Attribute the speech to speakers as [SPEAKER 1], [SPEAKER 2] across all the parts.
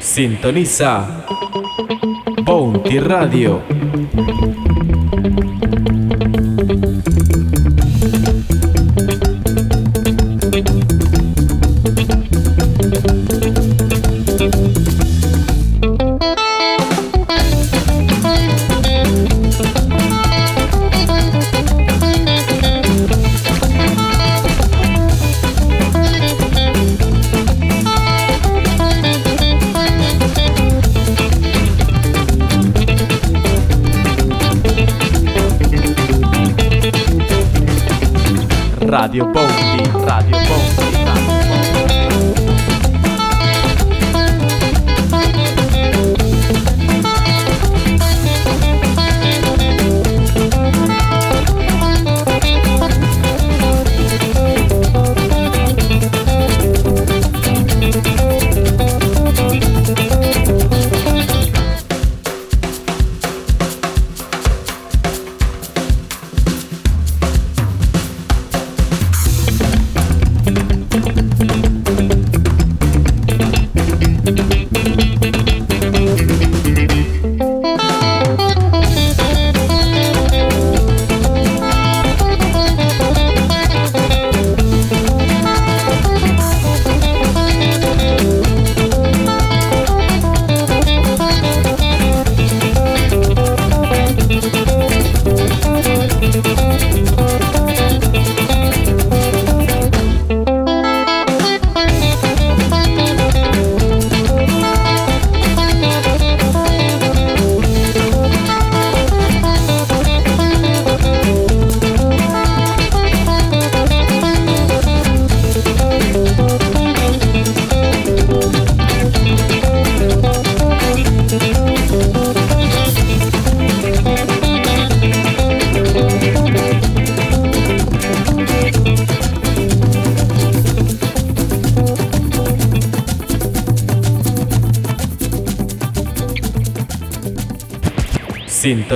[SPEAKER 1] Sintoniza Bounty Radio.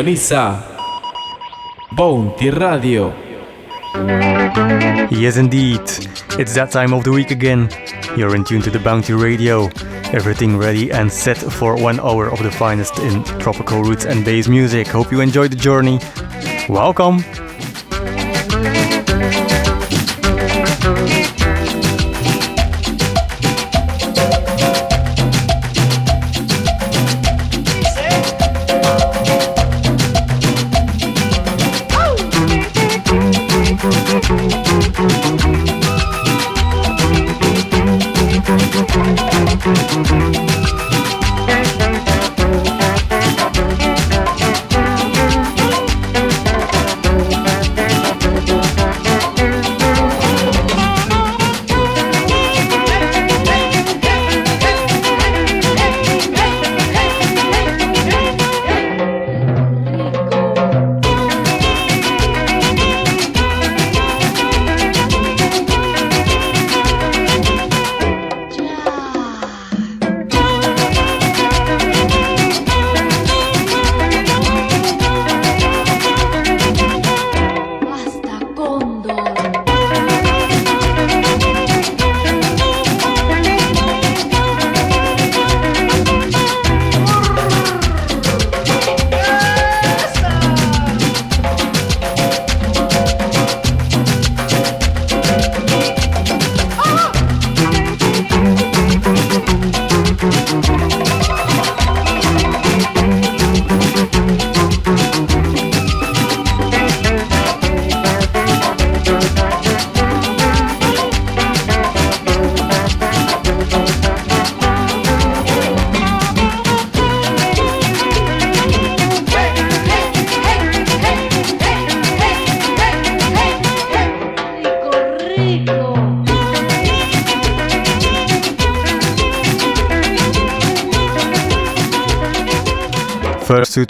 [SPEAKER 1] Sintoniza Bounty Radio.
[SPEAKER 2] Yes, indeed. It's that time of the week again. You're in tune to the Bounty Radio. Everything ready and set for one hour of the finest in tropical roots and bass music. Hope you enjoyed the journey. Welcome.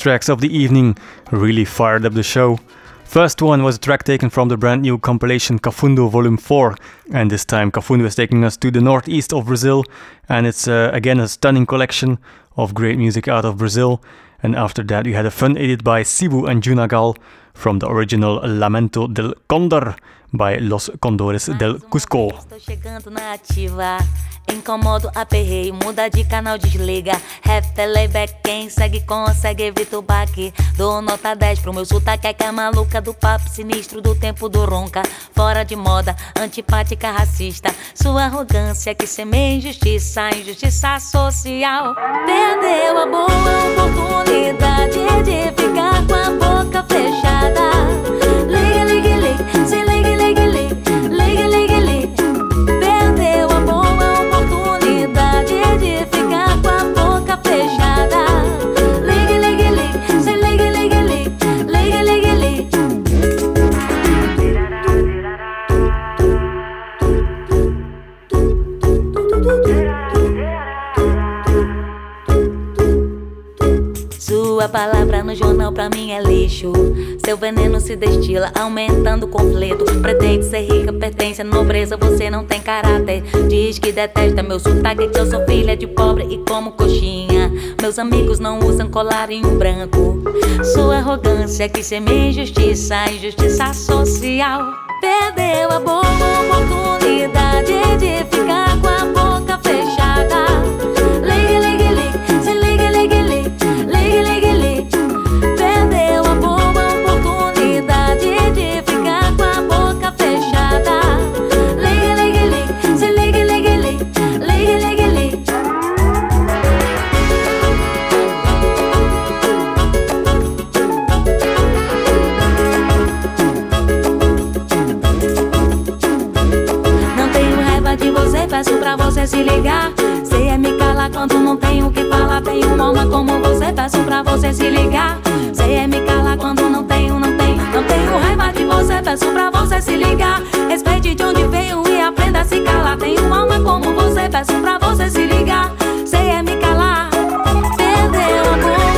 [SPEAKER 2] Tracks of the evening really fired up the show. First one was a track taken from the brand new compilation Cafundo Volume 4, and this time Cafundo is taking us to the northeast of Brazil, and it's uh, again a stunning collection of great music out of Brazil. And after that, we had a fun edit by Sibu and Joe Nagall from the original Lamento del Condor by Los Condores del Cusco.
[SPEAKER 3] Incomodo, aperreio, muda de canal, desliga. Rap, playback, quem segue consegue, evita o baque. Dou nota 10 pro meu sotaque, é que é maluca do papo sinistro do tempo do ronca. Fora de moda, antipática, racista. Sua arrogância que semeia injustiça, injustiça social. Perdeu a boa oportunidade de ficar com a boca fechada. Pra mim é lixo. Seu veneno se destila, aumentando o conflito. Pretende ser rica, pertence à nobreza, você não tem caráter. Diz que detesta meu sotaque, que eu sou filha de pobre e como coxinha. Meus amigos não usam colarinho branco. Sua arrogância que semeia injustiça, injustiça social. Perdeu a boa oportunidade de ficar com a boca fechada. Se ligar. Cê é me calar quando não tenho o que falar. Tenho alma como você, peço pra você se ligar. Cê é me calar quando não tenho, não tenho. Não tenho raiva de você, peço pra você se ligar. Respeite de onde veio e aprenda a se calar. Tenho alma como você, peço pra você se ligar. Cê é me calar. Perdeu a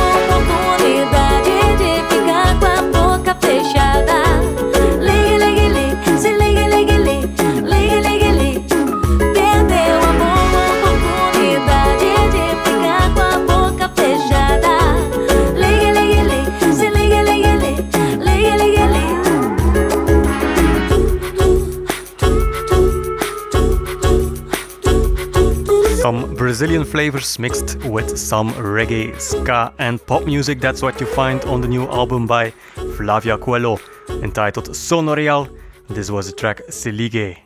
[SPEAKER 2] Brazilian flavors mixed with some reggae, ska, and pop music. That's what you find on the new album by Flavia Coelho, entitled Sonho Real. This was the track Se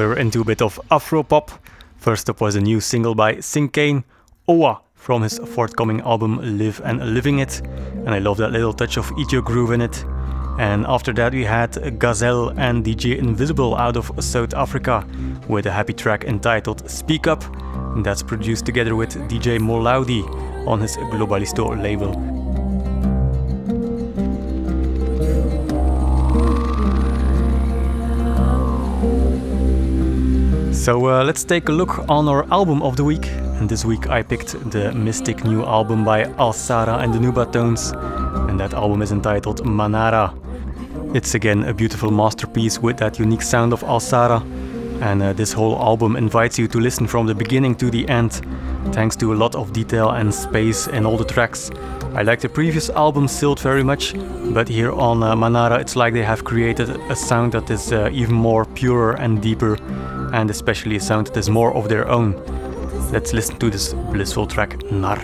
[SPEAKER 2] into a bit of Afropop. First up was a new single by Sinkane, Oa, from his forthcoming album Live and Living It. And I love that little touch of Ethio groove in it. And after that, we had Gazelle and DJ Invizable out of South Africa with a happy track entitled Speak Up. And that's produced together with DJ Mo Laudi on his Globalisto label. So uh, let's take a look on our album of the week. And this week I picked the Mystic new album by Alsarah and the Nubatones. And that album is entitled Manara.
[SPEAKER 4] It's again a beautiful masterpiece with that unique sound of Alsarah. And uh, this whole album invites you to listen from the beginning to the end, thanks to a lot of detail and space in all the tracks. I like the previous album Silt very much, but here on uh, Manara it's like they have created a sound that is uh, even more purer and deeper, and especially a sound that is more of their own. Let's listen to this blissful track, Nar.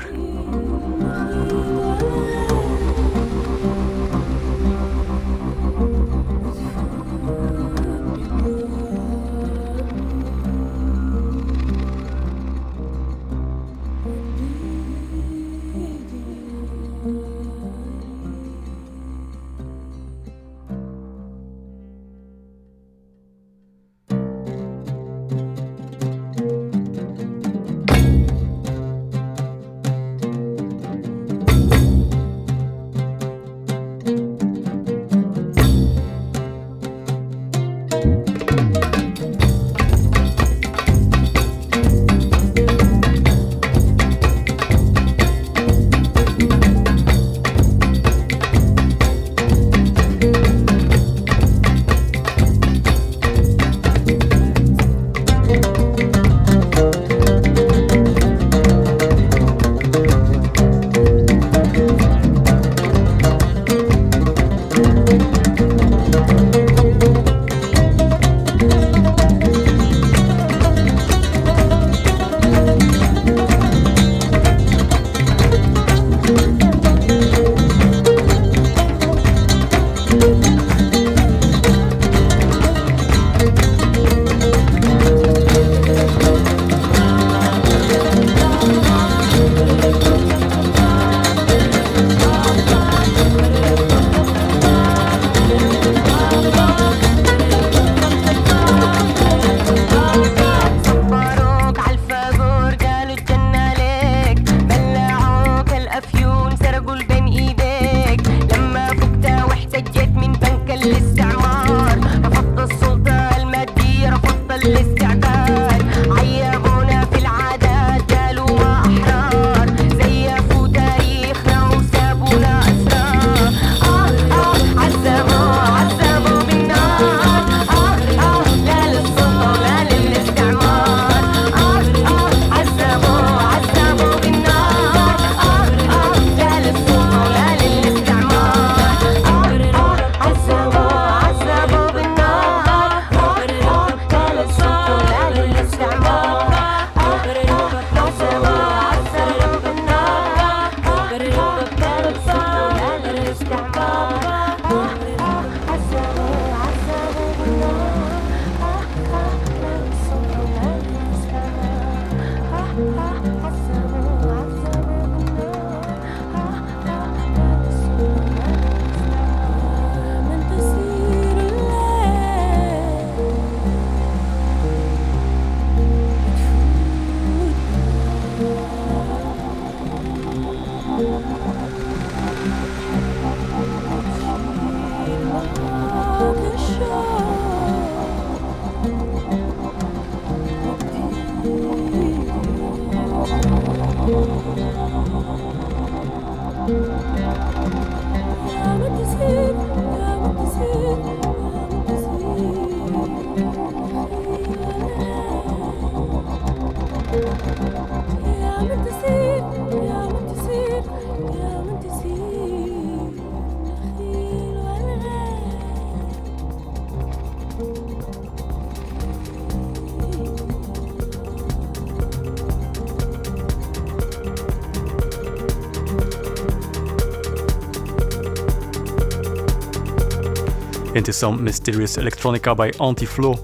[SPEAKER 4] Into some mysterious electronica by Auntie Flo,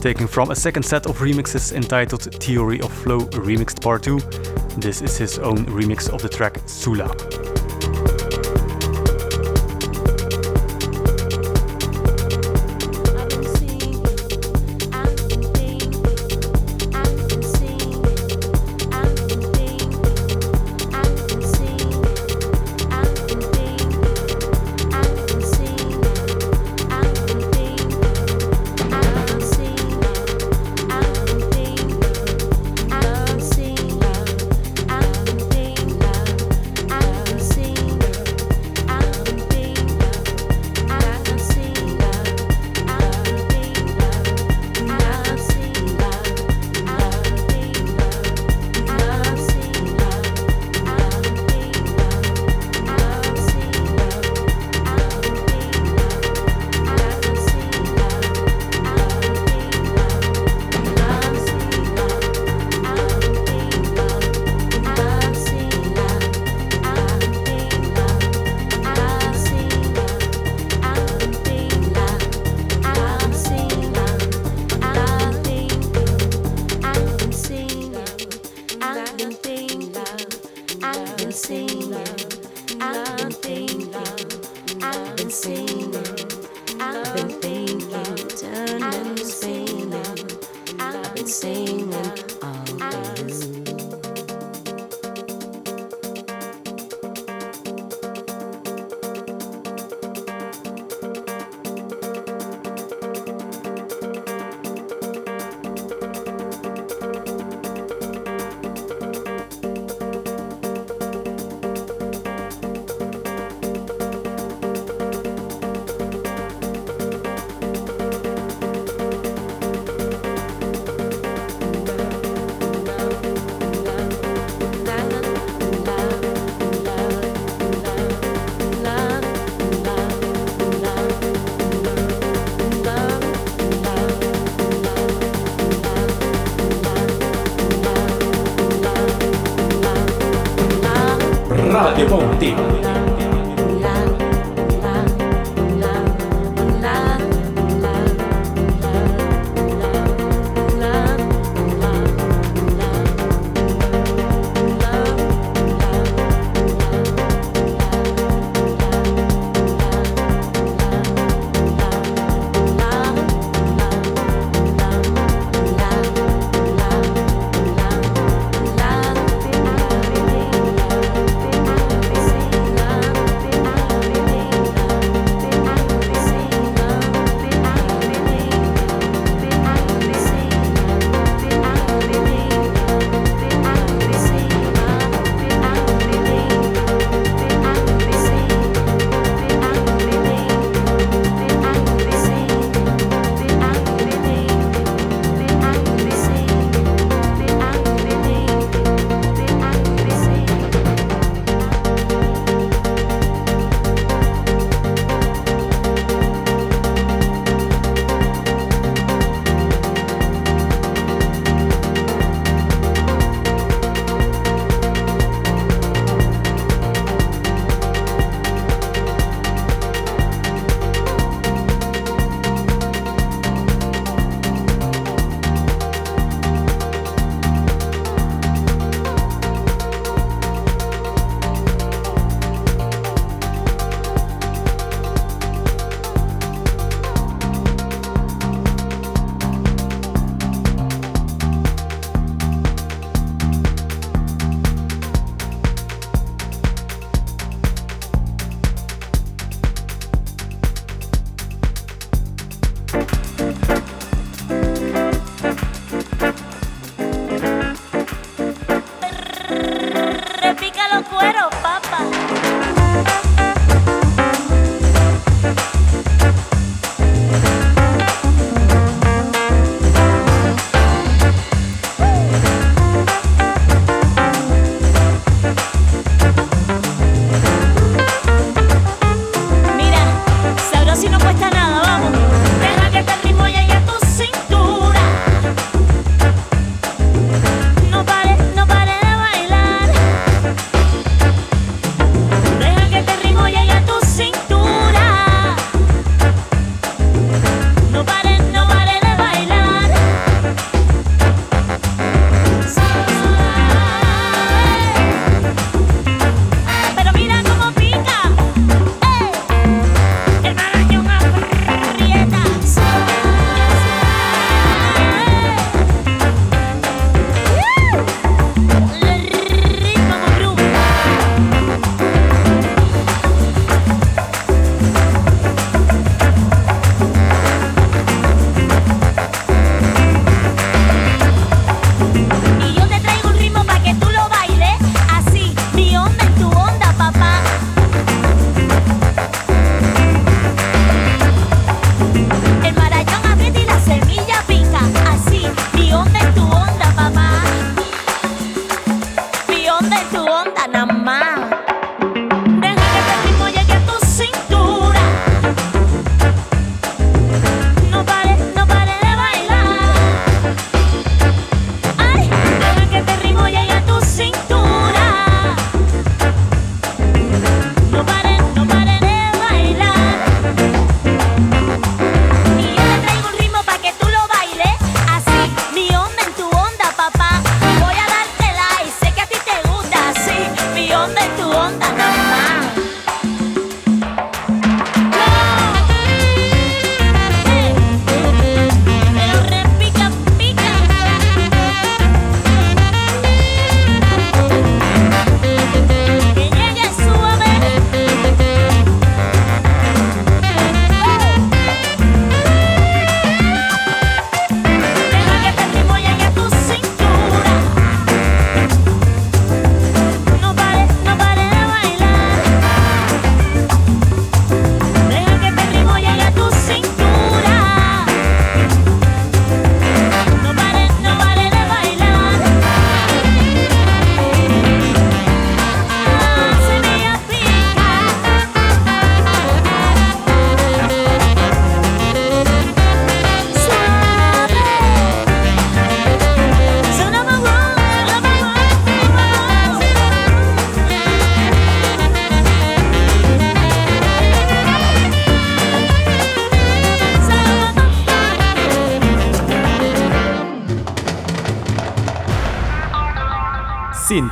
[SPEAKER 4] taken from a second set of remixes entitled Theory of Flo Remixed Part 2. This is his own remix of the track
[SPEAKER 5] Su
[SPEAKER 1] La.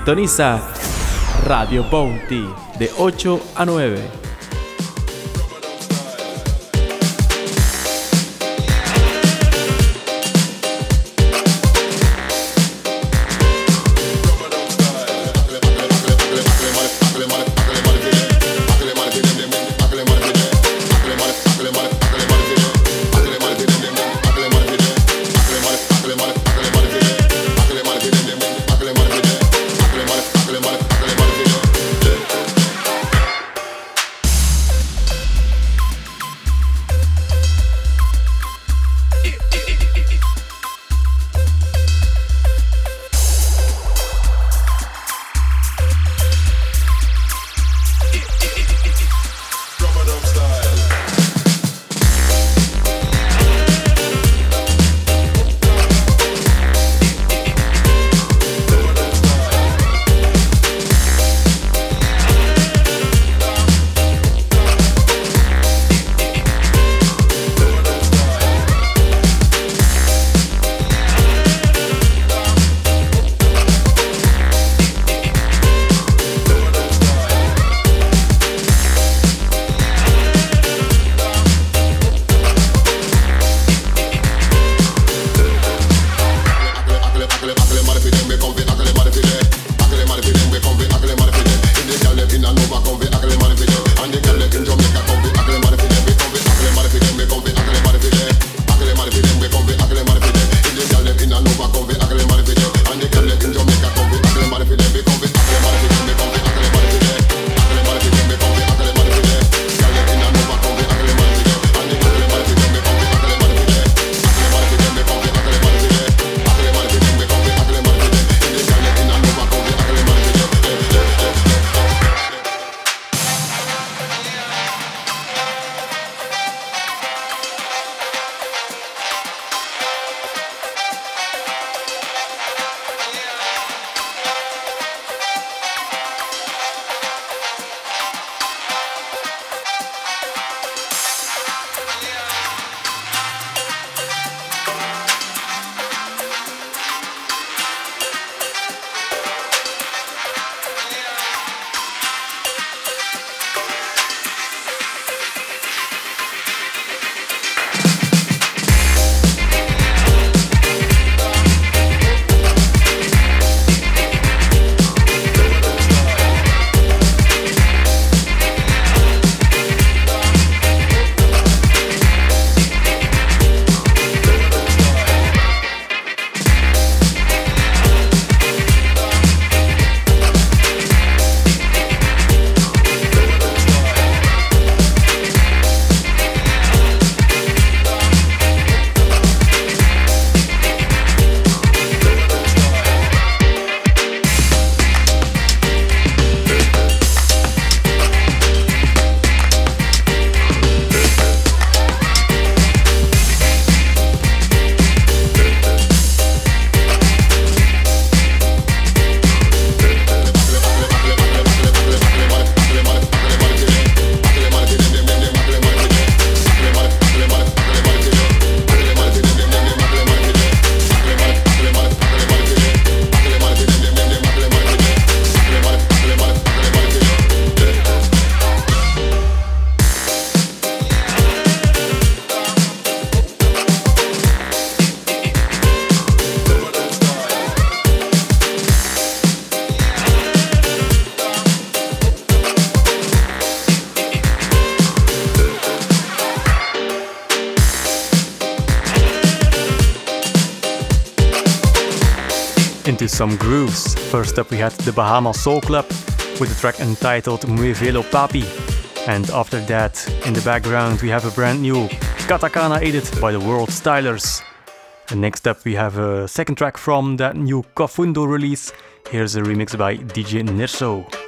[SPEAKER 1] Sintoniza Radio Bounty de 8 a 9.
[SPEAKER 2] Some grooves. First up, we had the Bahama Soul Club with the track entitled Muévelo Papi. And after that, in the background, we have a brand new Katakana edit by the World Stylers. And next up, we have a second track from that new Kafundo release. Here's a remix by DJ Nirso.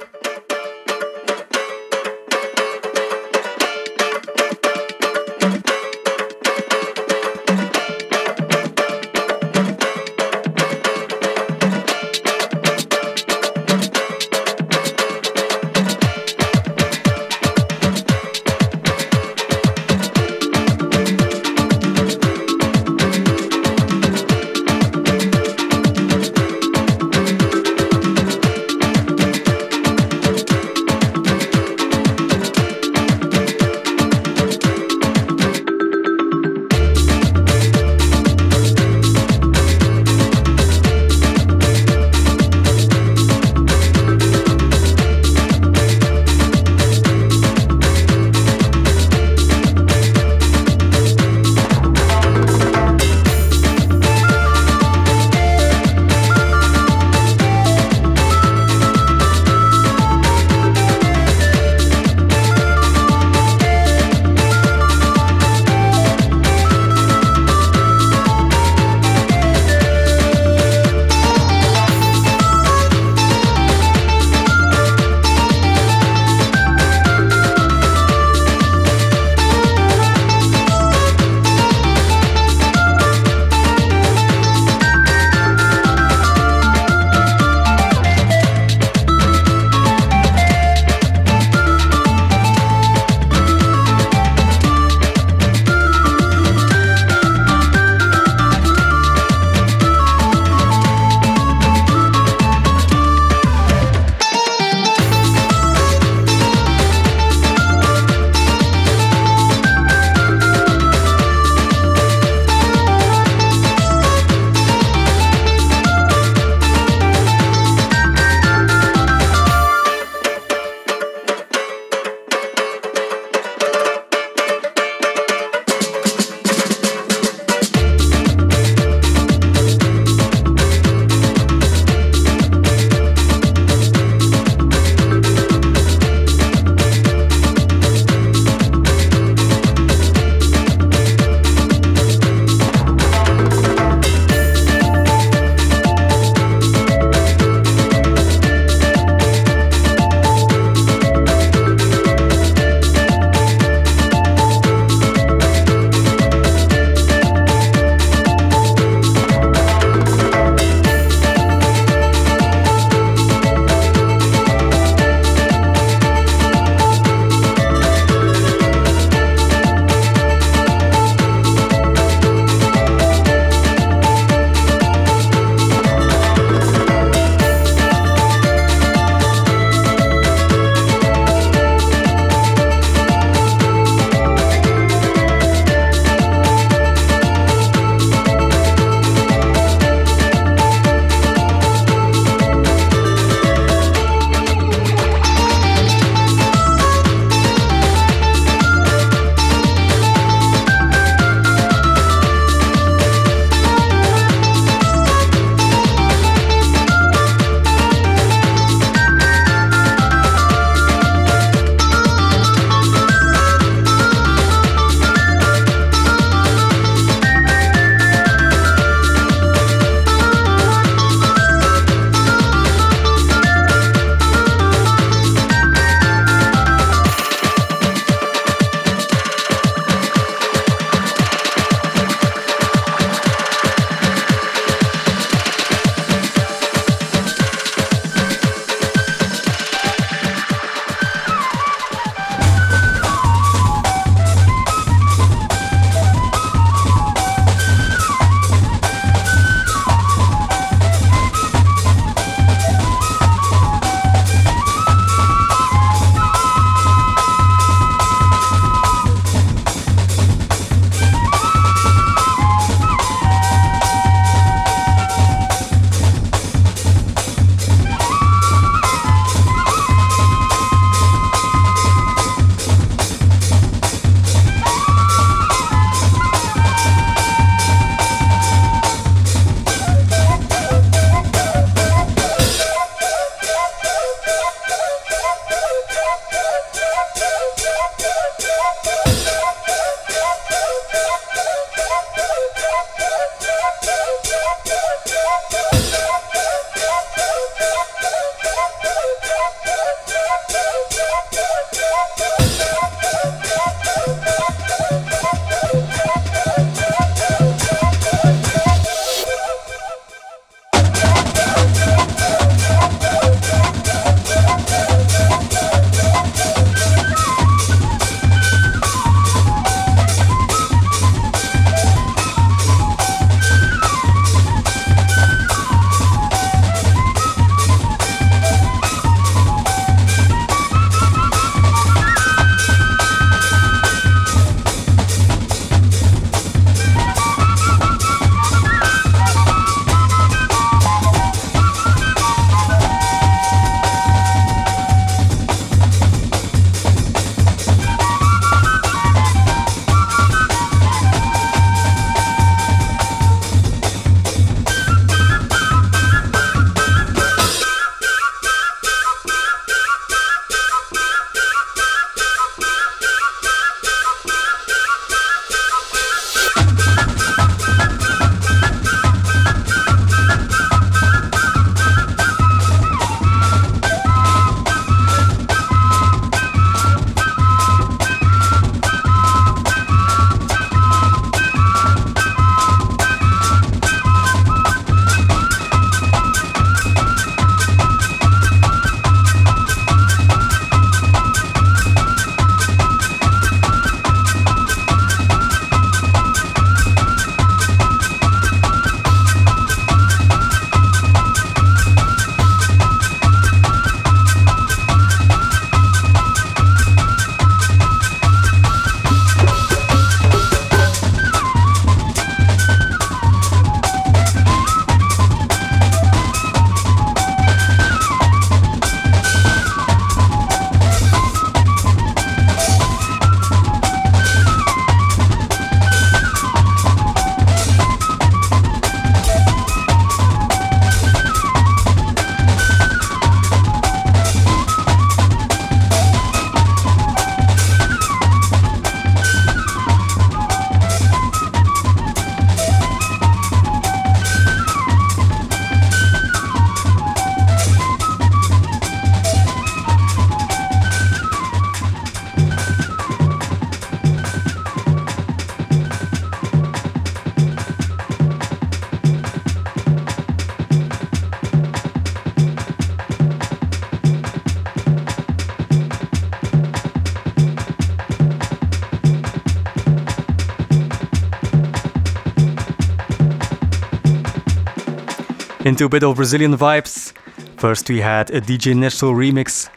[SPEAKER 6] Into a bit of Brazilian vibes. First, we had a DJ Nestor remix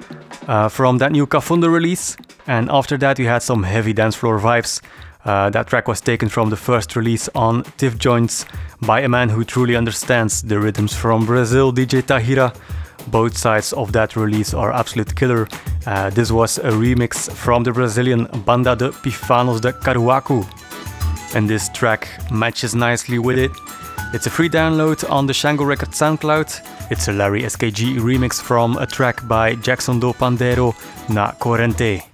[SPEAKER 6] uh, from that new Cafunda release, and after that, we had some heavy dance floor vibes. Uh, that track was taken from the first release on Tiff Joints by a man who truly understands the rhythms from Brazil, DJ Tahira. Both sides of that release are absolute killer. Uh, this was a remix from the Brazilian Banda de Pifanos de Caruaru, and this track matches nicely with it. It's a free download on the Shango Record SoundCloud. It's a Larry SKG remix from a track by Jackson do Pandeiro na Corrente.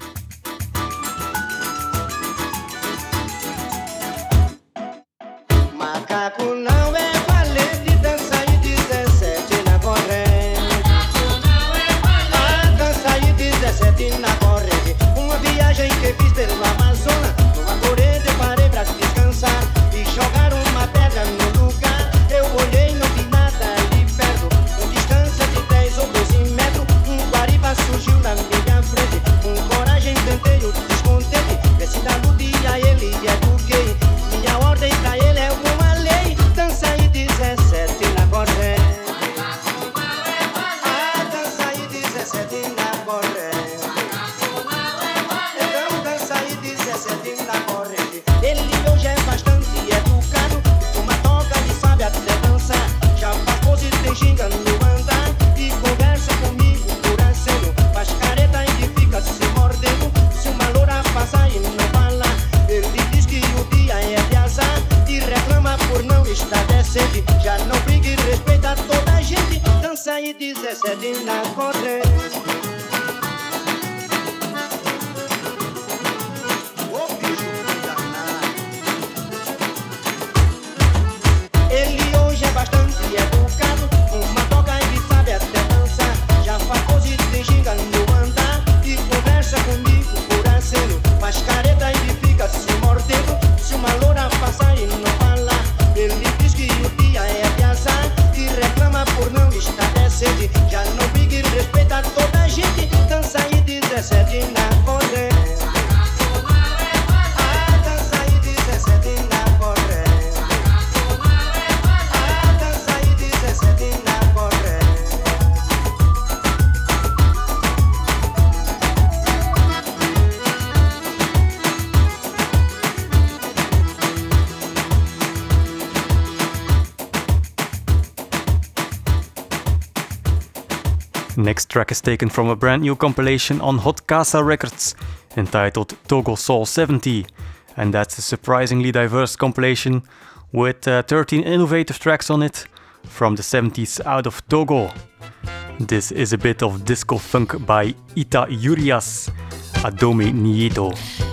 [SPEAKER 6] Track is taken from a brand new compilation on Hot Casa Records entitled Togo Soul 70, and that's a surprisingly diverse compilation with uh, 13 innovative tracks on it from the 70s out of Togo. This is a bit of disco funk by Yta Jourias, Adome
[SPEAKER 7] Nyueto.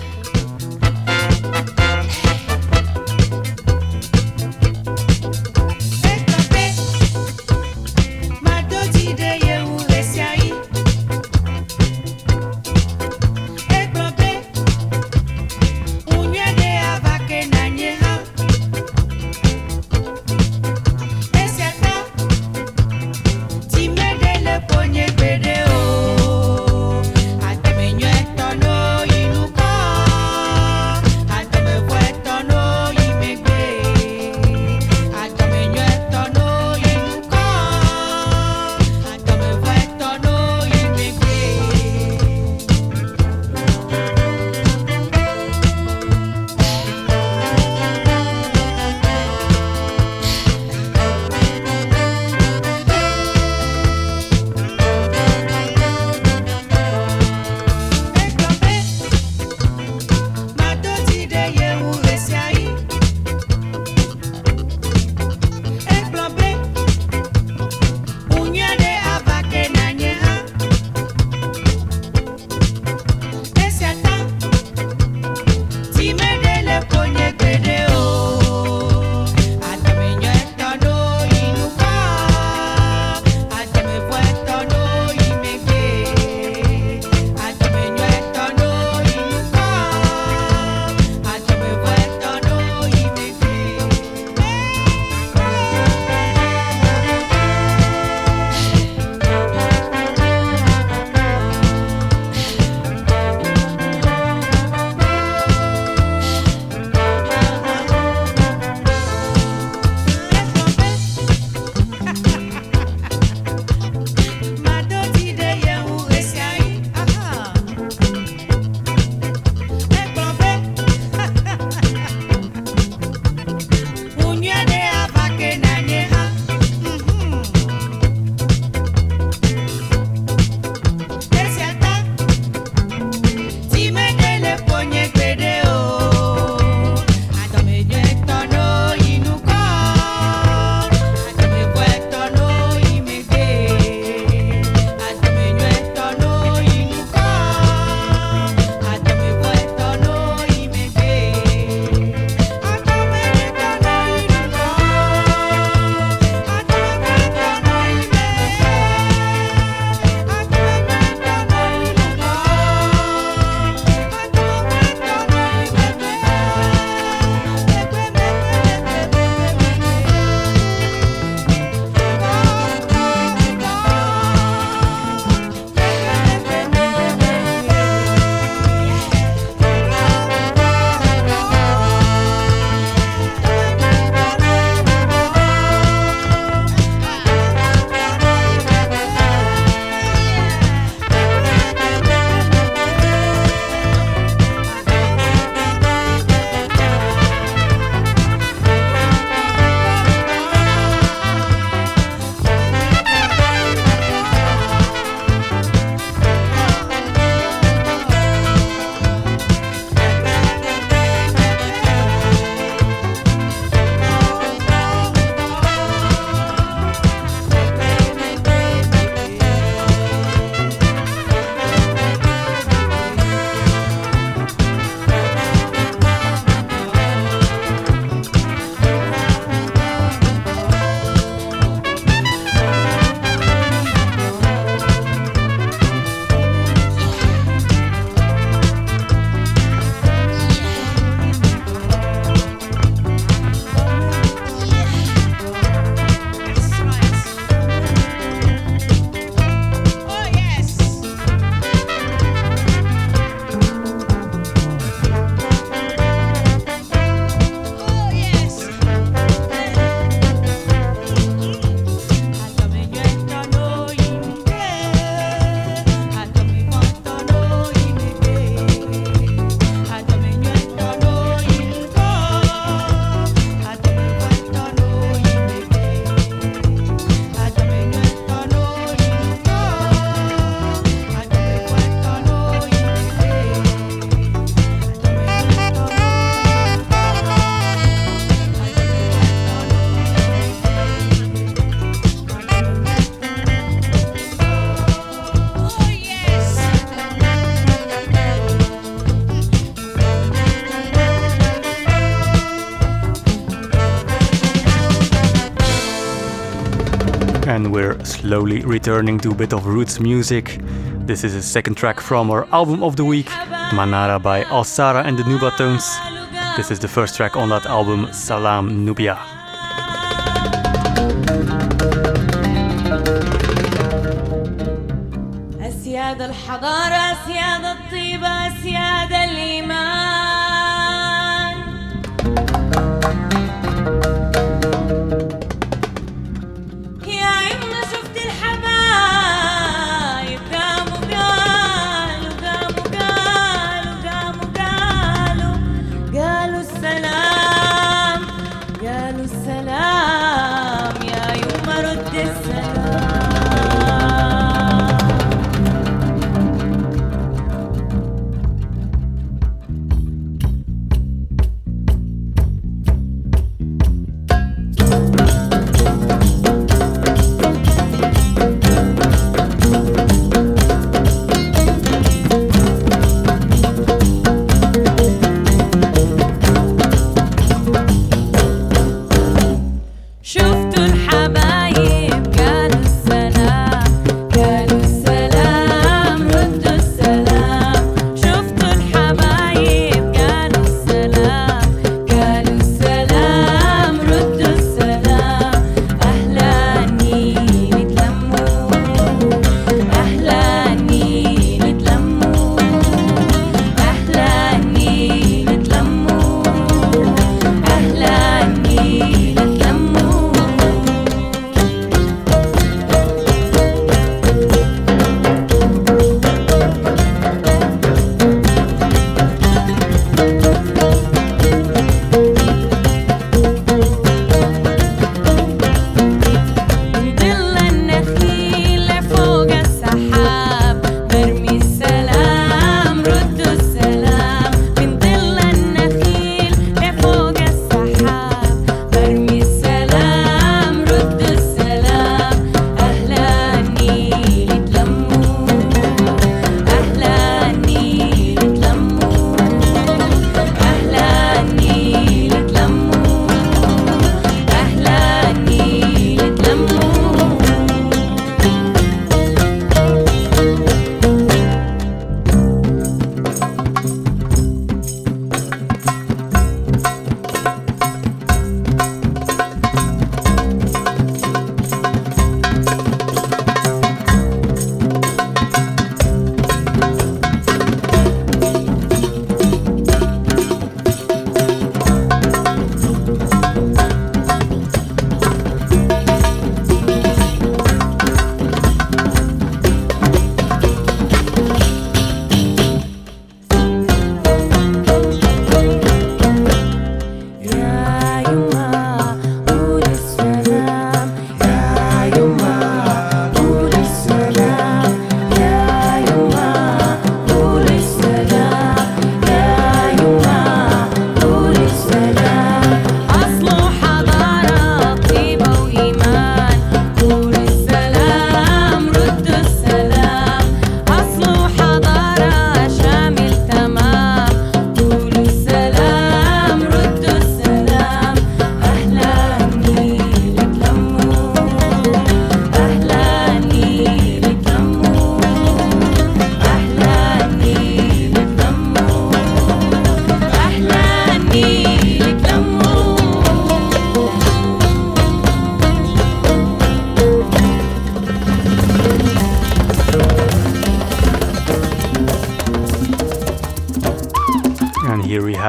[SPEAKER 7] we're slowly returning to a bit of roots music. This is the second track from our album of the week, Manara by Alsarah and the Nubatones. This is the first track on that album, Salam Nubia.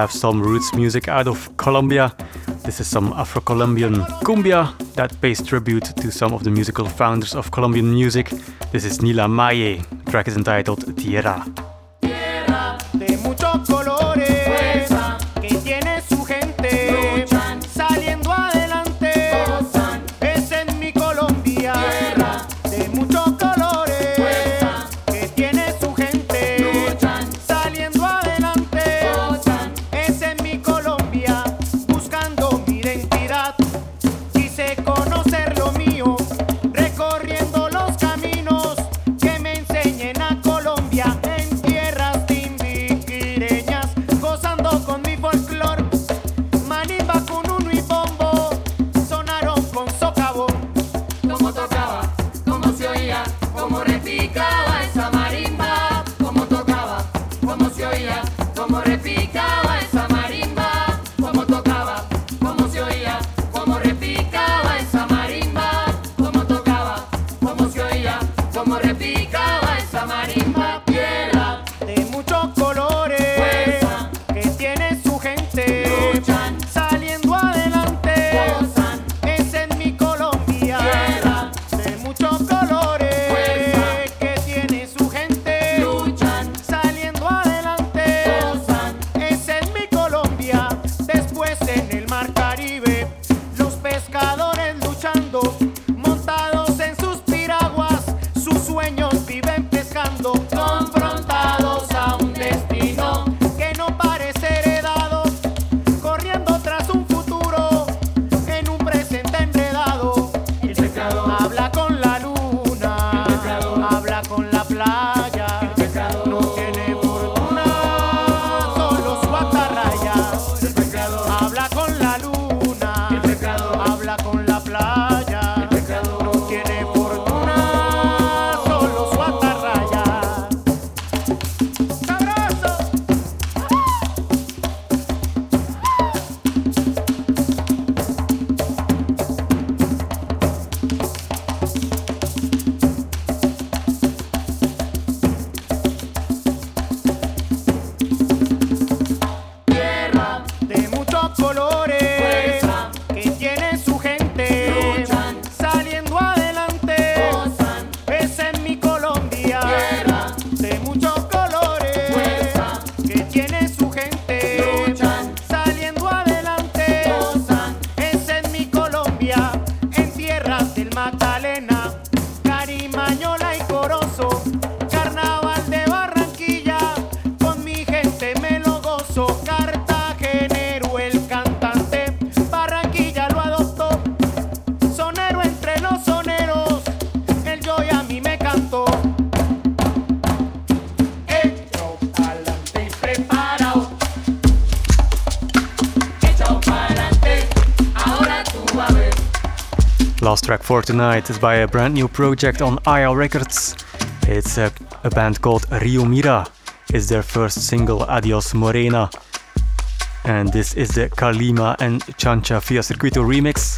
[SPEAKER 7] Some roots music out of Colombia. This is some Afro Colombian cumbia that pays tribute to some of the musical founders of Colombian music. This is Nilamaye. The track is entitled Tierra.
[SPEAKER 2] Track for tonight is by a brand new project on IL Records. It's a, a band called Rio Mira. It's their first single, Adios Morena. And this is the Kaleema and Chancha Via Circuito remix.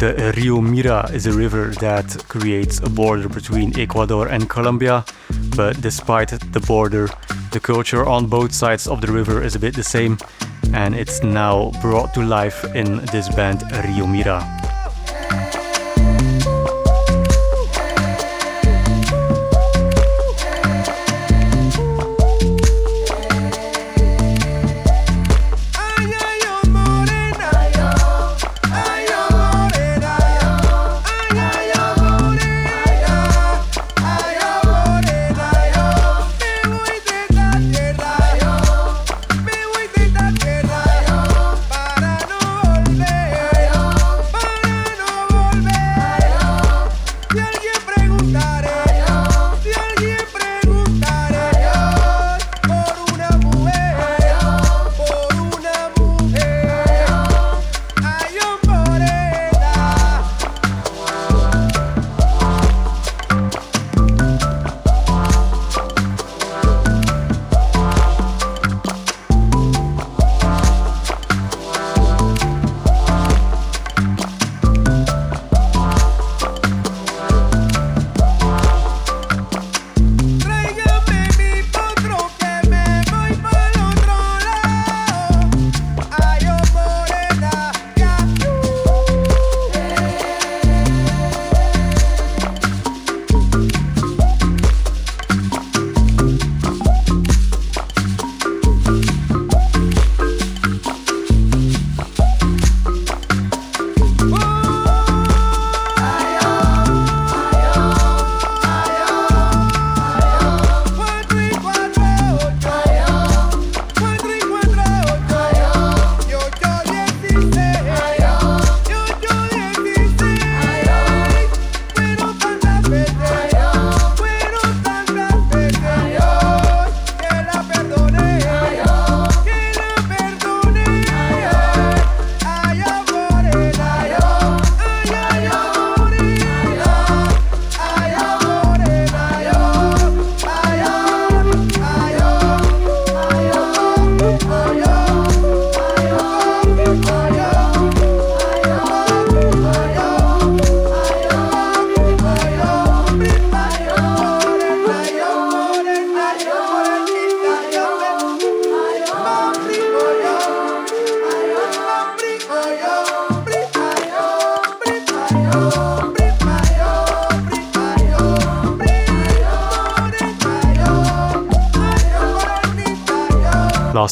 [SPEAKER 2] The Rio Mira is a river that creates a border between Ecuador and Colombia, but despite the border, the culture on both sides of the river is a bit the same, and it's now brought to life in this band Rio Mira.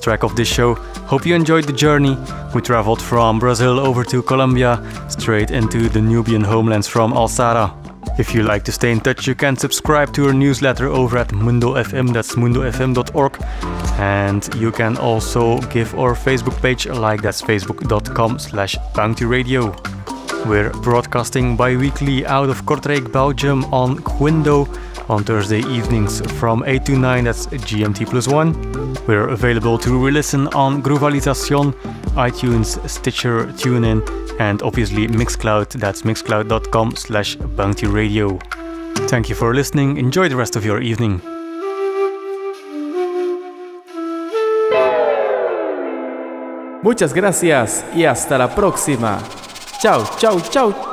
[SPEAKER 2] Last track of this show. Hope you enjoyed the journey. We traveled from Brazil over to Colombia, straight into the Nubian homelands from Alsarah. If you like to stay in touch, you can subscribe to our newsletter over at Mundo FM, that's mundofm.org. And you can also give our Facebook page a like, that's facebook.com slash bountyradio. We're broadcasting bi-weekly out of Kortrijk, Belgium on Quindo on Thursday evenings from 8 to 9, that's GMT plus 1. We're available to re-listen on Groovalisation, iTunes, Stitcher, TuneIn, and obviously Mixcloud, that's mixcloud.com slash bountyradio. Thank you for listening, enjoy the rest of your evening.
[SPEAKER 1] Muchas gracias y hasta la próxima. Chao, chao, chao.